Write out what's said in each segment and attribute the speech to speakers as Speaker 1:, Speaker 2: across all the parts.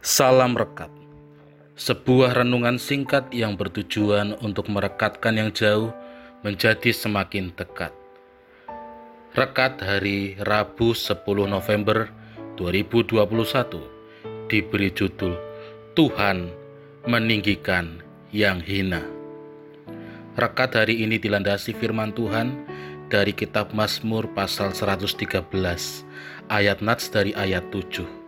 Speaker 1: Salam Rekat Sebuah renungan singkat yang bertujuan untuk merekatkan yang jauh menjadi semakin dekat. Rekat hari Rabu 10 November 2021 diberi judul Tuhan meninggikan yang hina. Rekat hari ini dilandasi firman Tuhan dari kitab Mazmur pasal 113 ayat nats dari ayat 7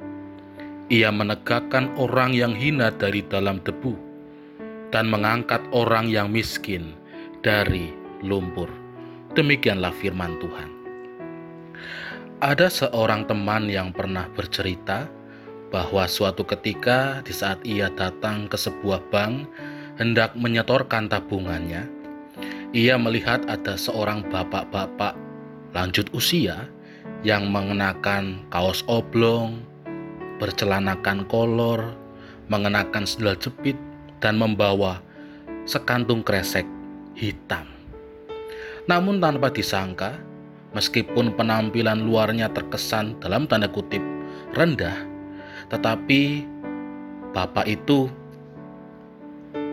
Speaker 1: ia menegakkan orang yang hina dari dalam debu dan mengangkat orang yang miskin dari lumpur. Demikianlah firman Tuhan. Ada seorang teman yang pernah bercerita bahwa suatu ketika di saat ia datang ke sebuah bank hendak menyetorkan tabungannya, ia melihat ada seorang bapak-bapak lanjut usia yang mengenakan kaos oblong, bercelanakan kolor, mengenakan sendal jepit, dan membawa sekantung kresek hitam. Namun tanpa disangka, meskipun penampilan luarnya terkesan dalam tanda kutip rendah, tetapi bapak itu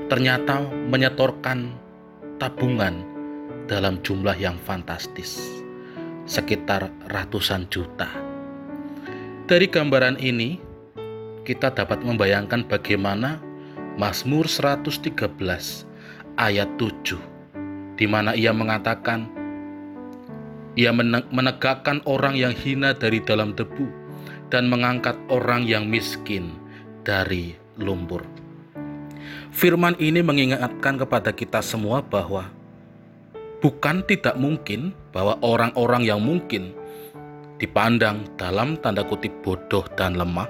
Speaker 1: ternyata menyetorkan tabungan dalam jumlah yang fantastis, sekitar ratusan juta. Dari gambaran ini, kita dapat membayangkan bagaimana Mazmur 113 ayat 7 di mana ia mengatakan ia menegakkan orang yang hina dari dalam debu dan mengangkat orang yang miskin dari lumpur. Firman ini mengingatkan kepada kita semua bahwa bukan tidak mungkin bahwa orang-orang yang mungkin dipandang dalam tanda kutip bodoh dan lemah,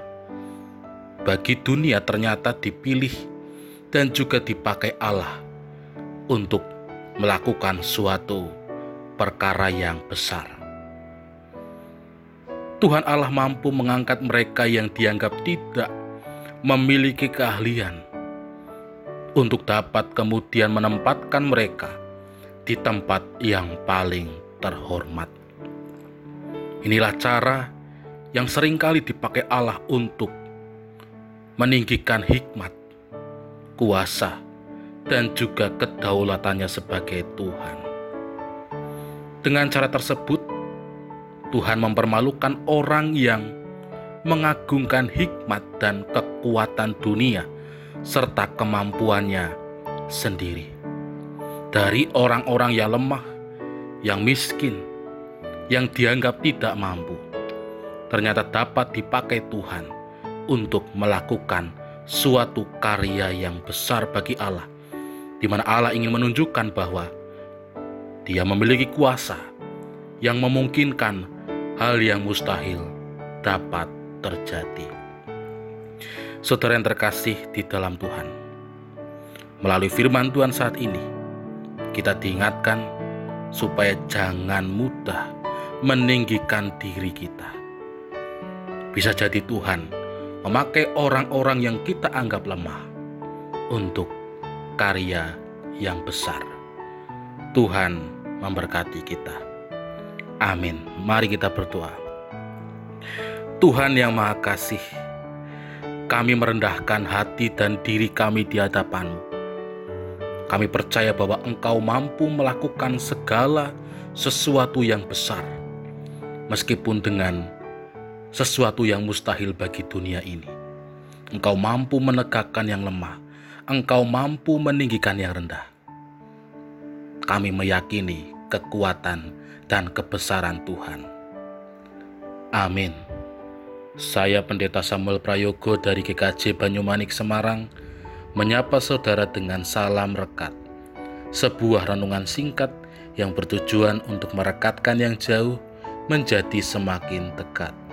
Speaker 1: bagi dunia ternyata dipilih dan juga dipakai Allah untuk melakukan suatu perkara yang besar. Tuhan Allah mampu mengangkat mereka yang dianggap tidak memiliki keahlian untuk dapat kemudian menempatkan mereka di tempat yang paling terhormat. Inilah cara yang sering kali dipakai Allah untuk meninggikan hikmat, kuasa, dan juga kedaulatannya sebagai Tuhan. Dengan cara tersebut, Tuhan mempermalukan orang yang mengagungkan hikmat dan kekuatan dunia serta kemampuannya sendiri. Dari orang-orang yang lemah, yang miskin, yang dianggap tidak mampu, ternyata dapat dipakai Tuhan untuk melakukan suatu karya yang besar bagi Allah, di mana Allah ingin menunjukkan bahwa Dia memiliki kuasa yang memungkinkan hal yang mustahil dapat terjadi. Saudara yang terkasih di dalam Tuhan, melalui firman Tuhan saat ini, kita diingatkan supaya jangan mudah meninggikan diri kita. Bisa jadi Tuhan memakai orang-orang yang kita anggap lemah untuk karya yang besar. Tuhan memberkati kita. Amin. Mari kita berdoa. Tuhan yang Maha Kasih, kami merendahkan hati dan diri kami di hadapan-Mu. Kami percaya bahwa Engkau mampu melakukan segala sesuatu yang besar meskipun dengan sesuatu yang mustahil bagi dunia ini. Engkau mampu menegakkan yang lemah, engkau mampu meninggikan yang rendah. Kami meyakini kekuatan dan kebesaran Tuhan. Amin. Saya Pendeta Samuel Prayogo dari GKJ Banyumanik Semarang menyapa saudara dengan salam rekat. Sebuah renungan singkat yang bertujuan untuk merekatkan yang jauh menjadi semakin dekat.